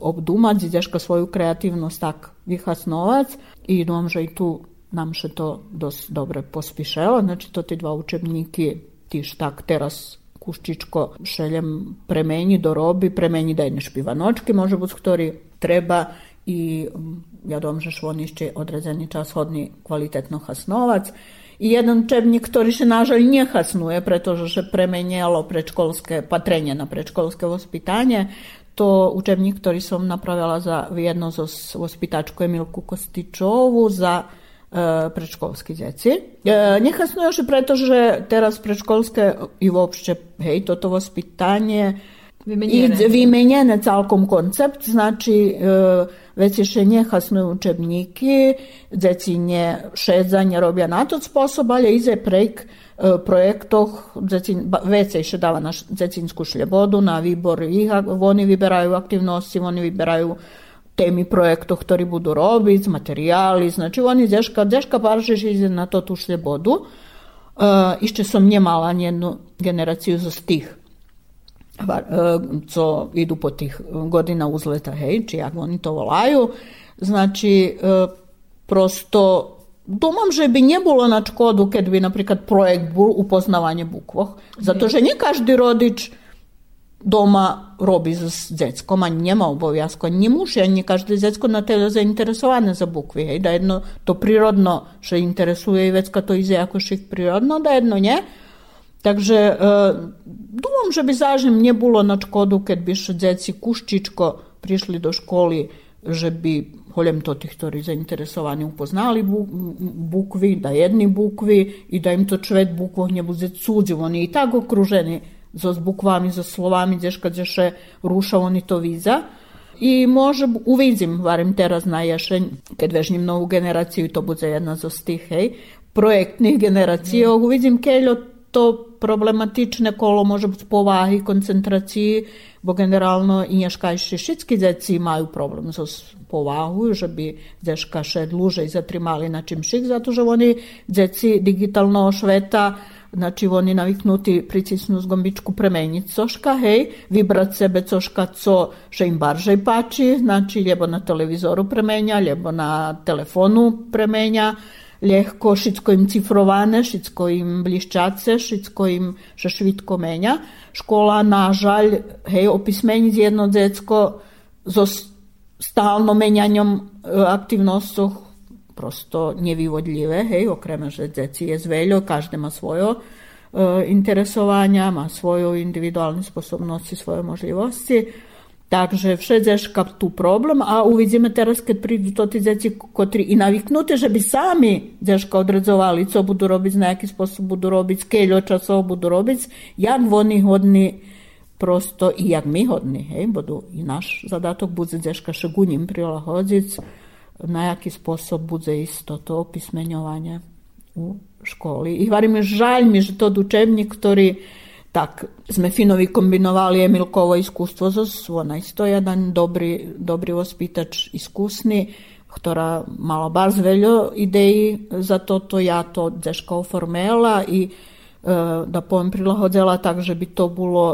obdumať, ďažko svoju kreativnosť tak vychasnovať i dúfam, že i tu nám še to dosť dobre pospíšelo. Znači to ti dva učebníky tiž tak teraz kuščičko šeljem premeni do robi, premeni da jedne špivanočky može buď, ktorý treba i ja dom, že oni ešte odrezeni čas hodni kvalitetno hasnovac. I jedan učebnik, ktorý še nažalj nehasnuje, pretože še premenjalo predškolské patrenje na predškolské vospitanje. To učebnik, ktorý som napravila za jedno zo vospitačku Emilku Kostičovu za e, predškolski djeci. E, nehasnuje i pretože teraz predškolske i uopšte, hej, toto vospitanje Vymenjene. I vymenjene celkom koncept, znači e, već še nehasnuje učebníky, deci nie šedzanje robia na to spôsob, ale ize prejk e, projektoch, već še dáva na decinsku šljebodu, na výbor ich, oni vyberajú aktivnosti, oni vyberajú temi projektov, ktorí budú robiť, materiály, znači oni deška, deška paržiš ide na to tú šljebodu. Uh, ešte som nemala jednu generáciu z tých E, co idu po tih godina uzleta hejči, jak oni to volaju, znači e, prosto domamže bi nje bilo na škodu, kad bi, naprikad, projekt bil upoznavanje bukvoh, zato že nje každi rodič doma robi s deckom, a njema obovjazko, nje muže, nje každi decko na tele zainteresovane za bukvi, hej, da jedno to prirodno še interesuje i već to ize jako šik prirodno, da jedno nje, Także e, dumam, żeby zažem nie było na škodu kad bi še dzieci kuščičko przyszli do szkoły, żeby holjem to tih tori zainteresovani upoznali bukvi, da jedni bukvi i da im to čvet bukvo nje buze cuđiv. Oni i tako okruženi za bukvami, za slovami, gdješ kad še ruša, oni to viza. I može, uvidim, varim teraz najjaše, kad vežnjim novu generaciju, to bude jedna za stih, hej, projektnih generacija, mm. uvidim keljo to problematične kolo može biti povahi, koncentraciji, bo generalno i nješkajši všetky deci imaju problem so povahu, že bi deška še dluže zatrimali na čim šik, zato že oni deci digitalno šveta Znači oni naviknuti pricisnu zgombičku premenjiť coška, hej, vybrať sebe coška, co še im baržej páči, znači ljebo na televizoru premenja, ljebo na telefonu premenja, Lehko, všetko im cifrované, všetko im blišťace, všetko im že švitko menja. Škola, nažalj, hej, opismeni jedno decko so stalno menjanjem aktivnostov prosto nevyvodljive, hej, okreme že deci je zveljo, každe ima svoje interesovanja, ima svoju individualne sposobnosti, svoje možnosti. Takže všedzeška tu problem, a uvidíme teraz kad pridu to ti djeci kotri i naviknuti, že bi sami dješka odrezovali co budu robić, na jaki sposob budu robić, keljo časov budu robić, jak oni hodni prosto i jak mi hodni, hej, budu i naš zadatok bude dješka še gunim prilahodic, na jaki sposob bude isto to opismenjovanje u školi. I varim je žalj mi, že to učebnik, ktorý tak sme Finovi kombinovali Emilkovo iskustvo zo ona isto dobri, dobri ospitač iskusni, ktorá mala bar veľa ideí za toto, ja to deško oformela i e, da poviem prilahodila tak, že by to bolo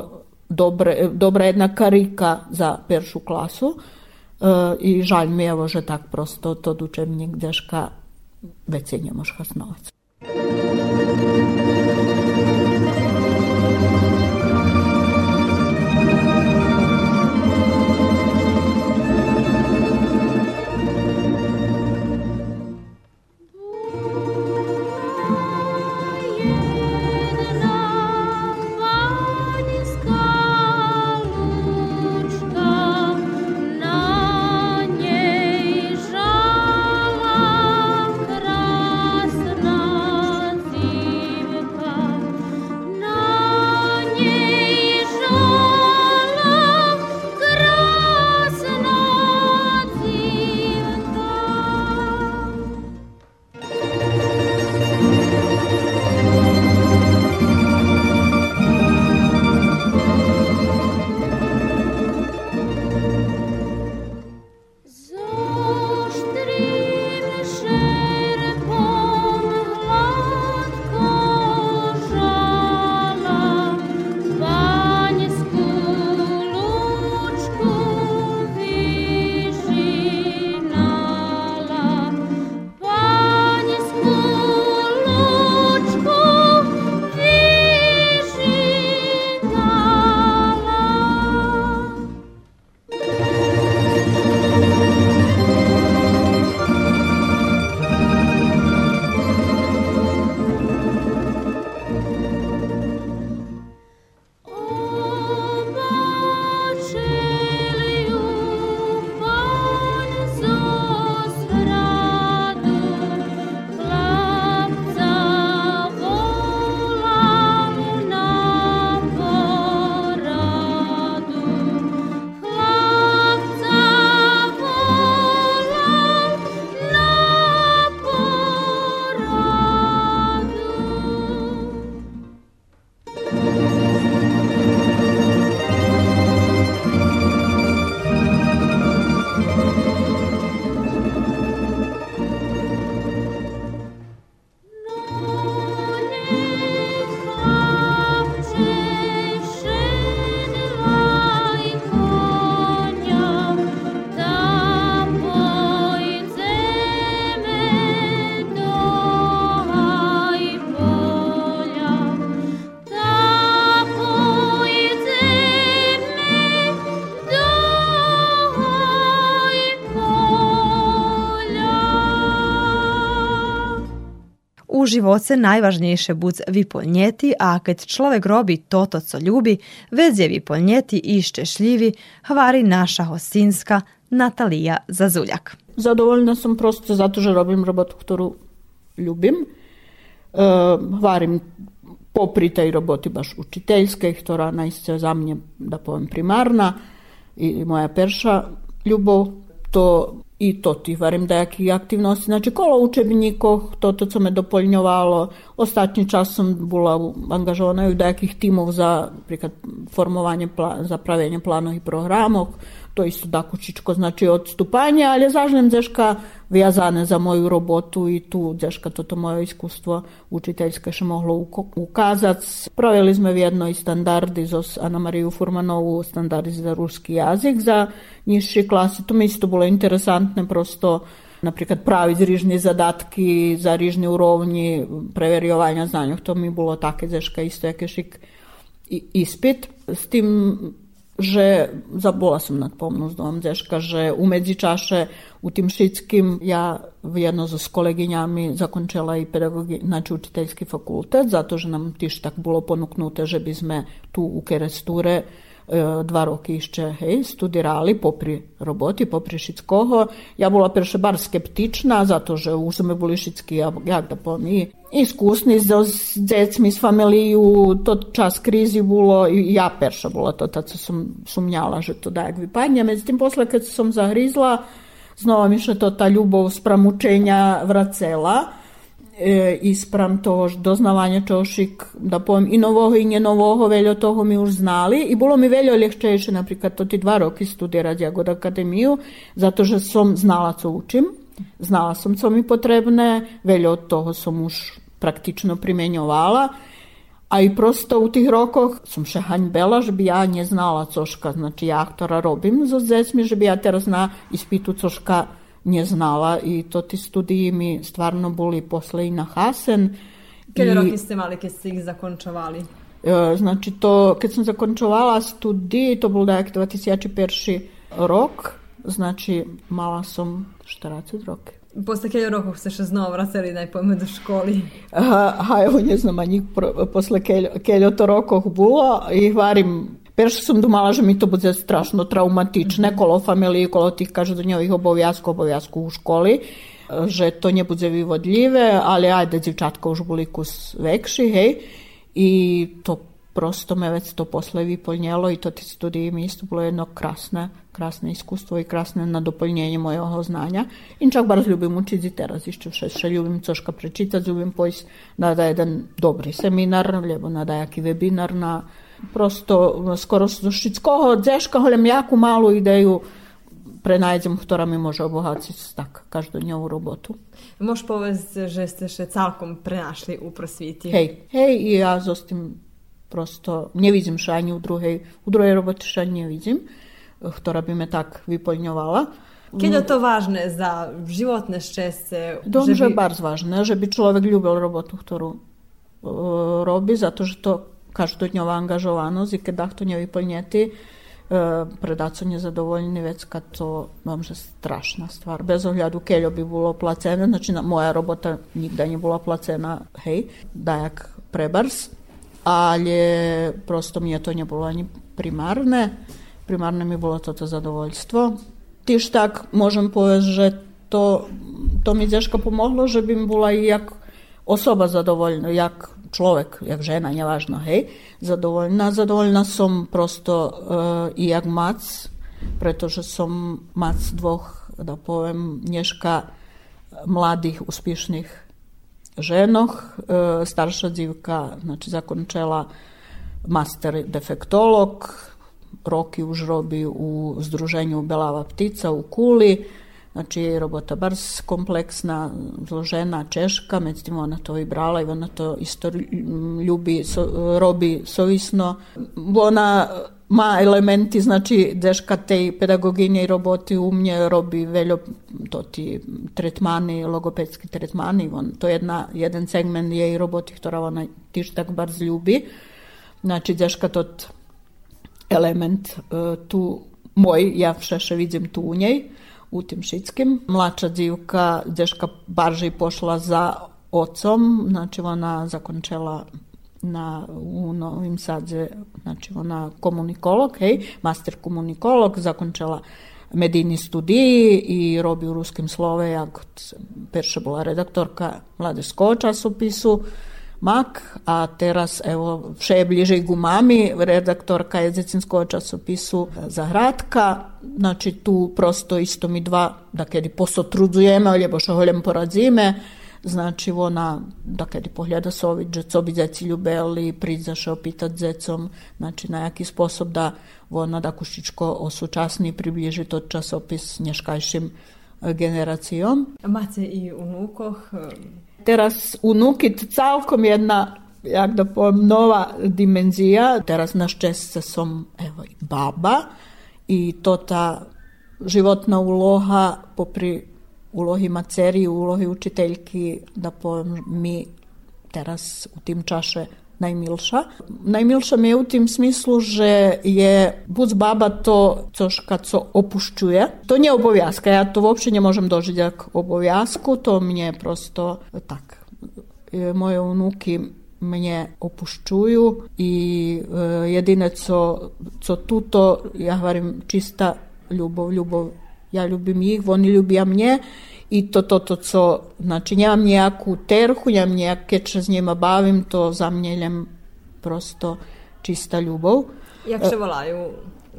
dobre, dobra jedna karika za peršu klasu. I žalj mi evo, že tak prosto to učebník deška veci nemož hasnovac. Živoce najvažniejsze budz vypolnjeti, a kad človek robi toto, co ljubi, vez je vypolnjeti i ščešljivi, hvari naša hostinska Natalija Zazuljak. Zadovoljna sam prosto zato že robim robotu, ktorú ljubim. E, hvarim popri tej roboti baš učiteljskej, ktorá najste za mne, da povem, primarna i moja perša ljubov, to i to ti varim jaký aktivnosti. Znači kolo učebníkoch, toto, co me doplňovalo. Ostatní čas som bola angažovaná u nejakých tímov za príklad, formovanie, za pravenie plánových programov to isto dakučičko znači odstupanje, ali zažnem deška vjazane za moju robotu i tu deška toto moje iskustvo učiteljske še moglo ukazat. Proveli smo v jednoj standardi za Ana Mariju Furmanovu standardi za ruski jazik za nižši klasi. To mi isto bilo interesantne prosto napríklad praviť rižni zadatki za rižni urovni, preverjovanja znanja. To mi bilo také deška isto jaké šik ispit. S tim že zabola som nad pomnúzdom deška, že u medzičaše u tým šitským ja jedno so s kolegyňami zakončila i pedagogi, znači učiteljski fakultet, zato že nam tiž tak bolo ponuknuté, že by sme tu u Keresture два роки ще гей, студирали попри роботи, попри шицького. Я була перше бар скептична, зато що уже ми були шицькі, як да помі. Iskusni s djecmi, s familiju, to čas krizi bilo, ja perša bila to, tad sam sumnjala, že to da vi padnja. Posle kad sam zahrizla, znova mi to ta ljubov spram učenja vracela e, ispram toho doznavanja čošik, da povem i novoho i njenovoho, veljo toho mi už znali. I bilo mi veljo ljehčejše, napríklad to ti dva roky studirať Jagod akademiju, zato že som znala co učim, znala som co mi potrebné, veljo od toho som už praktično primenjovala, a i prosto u tih rokoh som še haňbela, že by ja neznala coška, znači ja, ktorá robim so decmi, že by ja teraz na ispitu coška nje znala i to ti studiji mi stvarno boli posle i na Hasen. Kada roki ste mali kad ste ih zakončovali? E, znači to, kad sam zakončovala studij, to bol dajak 2001 rok, znači mala som 40 roky. Posle keľo rokov ste še znova vraceli najpojme do školy? A, a evo, ne znam, ani posle keľo, keľo to rokov bolo i hvarim Перше съм думала, že mi to bude strašno traumatičné, kolo familiji, kolo tih každodenjovih obovязку, obovязку u školi, že to ne bude vyvodljive, ali ajde, djevčatka už boli kus vekši, hej, i to prosto me već to posle vyplnjelo i to ti studiji mi isto bilo jedno krasne, krasne iskustvo i krasne nadoplnjenje mojeg znanja. I čak bar ljubim učiti teraz, išće še, še ljubim coška prečitati, ljubim pojs da da jedan dobri seminar, ljebo nada jaki webinar na prosto no, skoro z šitskog džeška holem jaku malu ideju prenajdziem, która mi może obohacić tak każdą nią robotu. Możesz powiedzieć, że jesteście całkiem prenaszli u prosviti? Hej, hej, i ja z tym prosto nie widzę szani u drugiej, u drugiej roboty szani nie widzę, która by mnie tak wypełniowała. Kiedy mm. to ważne za żywotne szczęście? Dobrze, bardzo ważne, żeby człowiek lubił robotę, którą e, robi, za to, że to každodnevna angažovanost i kada to ne vyplnjeti, e, predaco nezadovoljni već to vam že strašna stvar. Bez ovljadu keljo bi bilo placena, znači no moja robota nigda nije bila hej, dajak prebarz, ali prosto mi to nje bilo ni primarne, primarno mi je toto zadovoljstvo. Tiš tak možem povedz, že to, to mi je pomoglo, že bi mi bila i jak osoba zadovoljna, jak človek, jak žena, nevažno, hej, zadovoljná. Zadovoljná som prosto uh, i jak mac, pretože som mac dvoch, da povem, nješka mladih, uspješnih ženoh. Uh, starša dzivka, znači, zakončela master defektolog, roki už robi u združenju Belava ptica u Kuli, Znači je robota bars kompleksna, zložena, češka, međutim ona to i brala i ona to isto ljubi, so, robi sovisno. Ona ma elementi, znači deška te pedagoginje i roboti umnje robi veljo to ti tretmani, logopedski tretmani, on, to jedna, jedan segment je i roboti, ktorá ona tiž tak barz ljubi. Znači deška tot element uh, tu moj, ja všeše vidim tu u njej u tim šitskim. Mlača dzivka, deška barže pošla za ocom, znači ona zakončila na, u Novim Sadze, znači ona komunikolog, hej, master komunikolog, zakončila medijni studiji i robi u ruskim slove, jak perše bola redaktorka mladežskog časopisu, Mak, a teraz evo vše je bliže gumami, redaktorka jezicinskog časopisu Zahradka, znači tu prosto isto mi dva, da kedy posotrudzujeme, alebo što holjem poradzime, znači ona, da kedy pohljada sović, že co bi ljubeli, pridzaše opitat zecom, znači na jaki sposob da ona da kušičko osučasni približi to časopis nješkajšim generacijom. Mace i unukoh Teraz unukit celkom jedna jak da povem, nova dimenzija. Teraz naš česce som evo, baba i to ta životna uloha popri ulohi maceri, ulohi učiteljki, da povem, mi teraz u tim čaše najmilša. Najmilša mi je u tim smislu, že je buc baba to, což kad co opušťuje. To nie obowiązka, ja to uopšte nie môžem dožiť jak obowiązku, to mne prosto tak. Moje unuki mnie opušťujú i e, jedine co, co tuto, ja hovorim čista ljubov, ljubov, ja ljubim ih, oni ljubia mnje i to toto, co, znači nemam nejakú terhu, nemam nejaké, čo s njima bavim, to za mnjeljem prosto čista ljubov. Jak se volaju?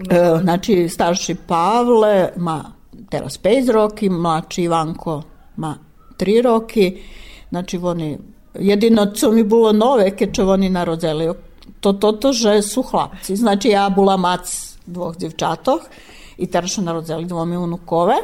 E, znači, starši Pavle ma teraz 5 roki, mlači Ivanko ma 3 roki, znači oni, jedino co mi bilo nove, keď čo oni narodzeli, to toto, že su hlapci. Znači, ja bula mac dvoch djevčatoh i teraz narodzeli dvomi unukove.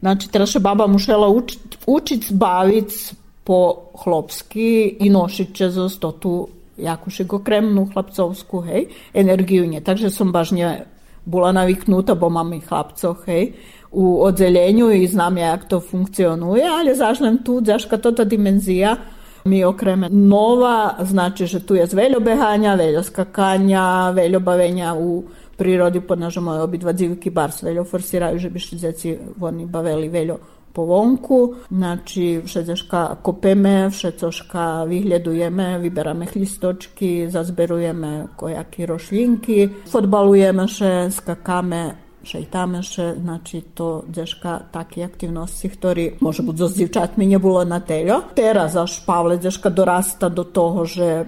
Znači, teraz baba mušela učit, učit bavit po chlopski i nošit će za stotu jakúši go kremnú chlapcovskú, hej, energiu nie. Takže som bažne bola naviknutá, bo mám i chlapcoch, hej, u odzeljenju i znam ja jak to funkcionuje, ali zažlem tu, zaška tota dimenzija mi okreme nova, znači že tu je veljo behanja, veljo skakanja, veljo bavenja u prirodi podnažu moje obidva divki bars veljo forsiraju, že bi šedzeci oni baveli veljo po vonku, znači šedzeška kopeme, šecoška vyhledujeme, vyberame chlistočky, zazberujeme kojaki rošlinki, fotbalujeme še, skakame, šejtame še, znači to dješka taki aktivnosti, ktori može biti s djevčatmi nje bilo na teljo. Tera zaš Pavle dješka dorasta do toho, že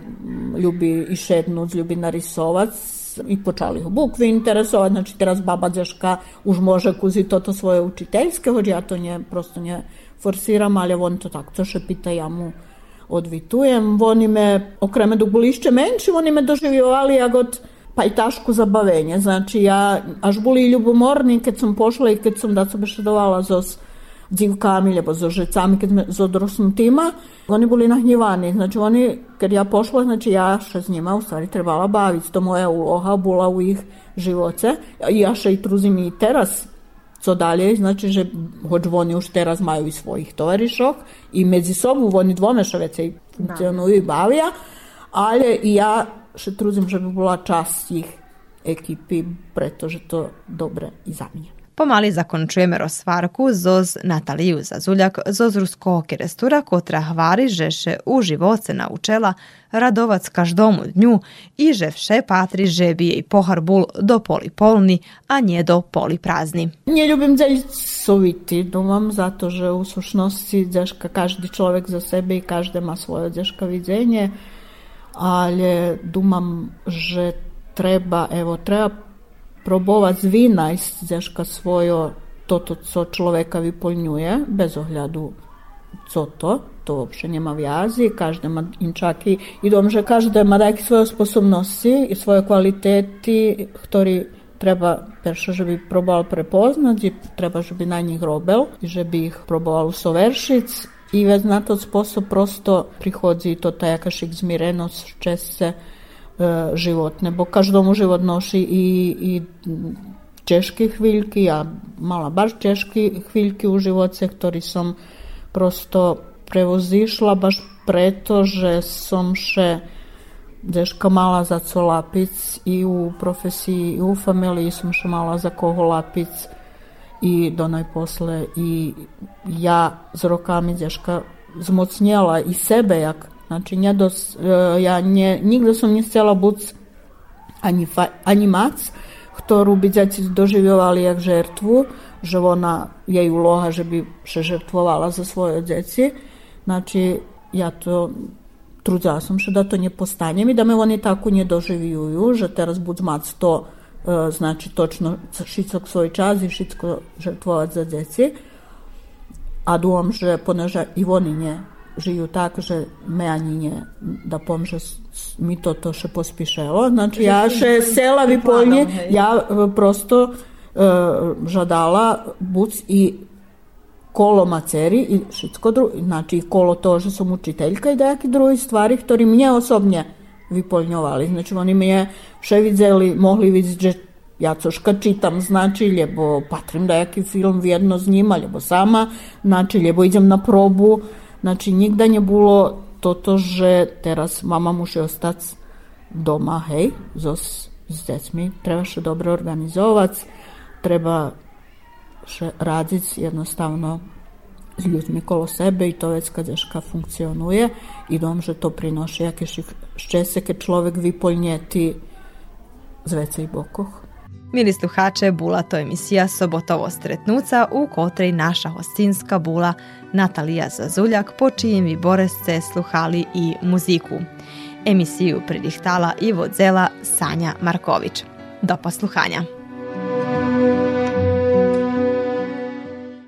ljubi išednuc, ljubi narisovac, i počali ho bukvi interesovati, znači teraz baba dješka už može kuzi toto svoje učiteljske, hođe ja to nje prosto nje forsiram, ali on to tako, to še pita ja mu odvitujem. Oni me, okreme dok boli išće menši, oni me doživljavali ja god pa i tašku zabavenje. Znači ja, až boli ljubomorni, kad sam pošla i kad sam da sam bešedovala zos dzivkami, lebo so žecami, keď sme s odrosnutýma, oni boli nahnevani. Znači oni, keď ja pošla, znači ja še s njima u stvari trebala baviti. To moja uloha bola u ih živoce. Ja še i truzim i teraz co dalje, znači, že hoć oni už teraz majú i svojich tovarišok i medzi sobu oni dvome še već i funkcionuju i bavia, ale i ja še truzim, že bi bola časť ich ekipi, pretože to dobre i za mňa. Pomali zakončujeme rozsvarku zoz Nataliju Zazuljak zoz ruskog kerestura kotra hvari že še u živoce naučela radovac každomu dnju i že vše patri že bi jej pohar bul do poli polni, a nje do poli prazni. Nie ljubim soviti domam zato že u sušnosti deška každi čovek za sebe i každe ma svoje deška vidzenje, ali dumam že treba, evo, treba probovať zvínajsť zeška svojo toto, co človeka bez ohľadu co to, to uopšte nema vjazi, každé má inčaky i dom, že každé má také svoje sposobnosti i svoje kvalitety, ktorý treba perše, že by probal prepoznať i treba, že by na njih robil, že by ih probal usoveršiť i već na to sposob prosto prihodzi to ta jakašik zmirenost, čese, E, životne, bo každomu život noši i, i teške hviljky, ja mala baš teške hviljky u živoce, ktorý som prosto prevozišla baš preto, že som še deška mala za co lapic i u profesiji i u familiji som še mala za koho lapic i do najposle. I ja s rokami deška zmocnjela i sebe jak Znači, nje dos, ja nie, nigdy som nechcela buď ani, fa, ani mac, ktorú by deti doživovali jak žertvu, že ona, jej úloha, že by se žrtvovala za svoje djeci. Znači, ja to trudzela som še da to ne postanem i da me oni tako ne doživuju, že teraz buď mac to e, znači točno šicok svoj čas i šicko žrtvovať za djeci. A dúfam, že poneže i oni nie żyją tak, że ani nie da pomže mi to to še pospišelo. Znači ja še sela Vipolnje, ja prosto e, žadala buc i kolo maceri i všetko drugo, znači kolo to, že som učiteljka i dejaki drugi stvari, ktorý mne osobne vypoľňovali. Znači oni je še vidjeli, mohli vidjeti, že ja coška čitam, znači, ljebo patrim dejaki film vjedno z njima, ljebo sama, znači, ljebo idem na probu, Znači, nigda nie było toto, že teraz mama musi ostać doma, hej, so, s deťmi. Treba še dobro organizovať, treba še radiť jednostavno s ľuďmi kolo sebe i to već kad funkcionuje i dom, že to prinoši jakieś ščese, keď človek vypoľnje z vecej bokoch. Mili sluhače, bula to emisija Sobotovo stretnuca u kotrej naša hostinska bula Natalija Zazuljak, po čijim vi boresce sluhali i muziku. Emisiju predihtala i vodzela Sanja Marković. Do posluhanja.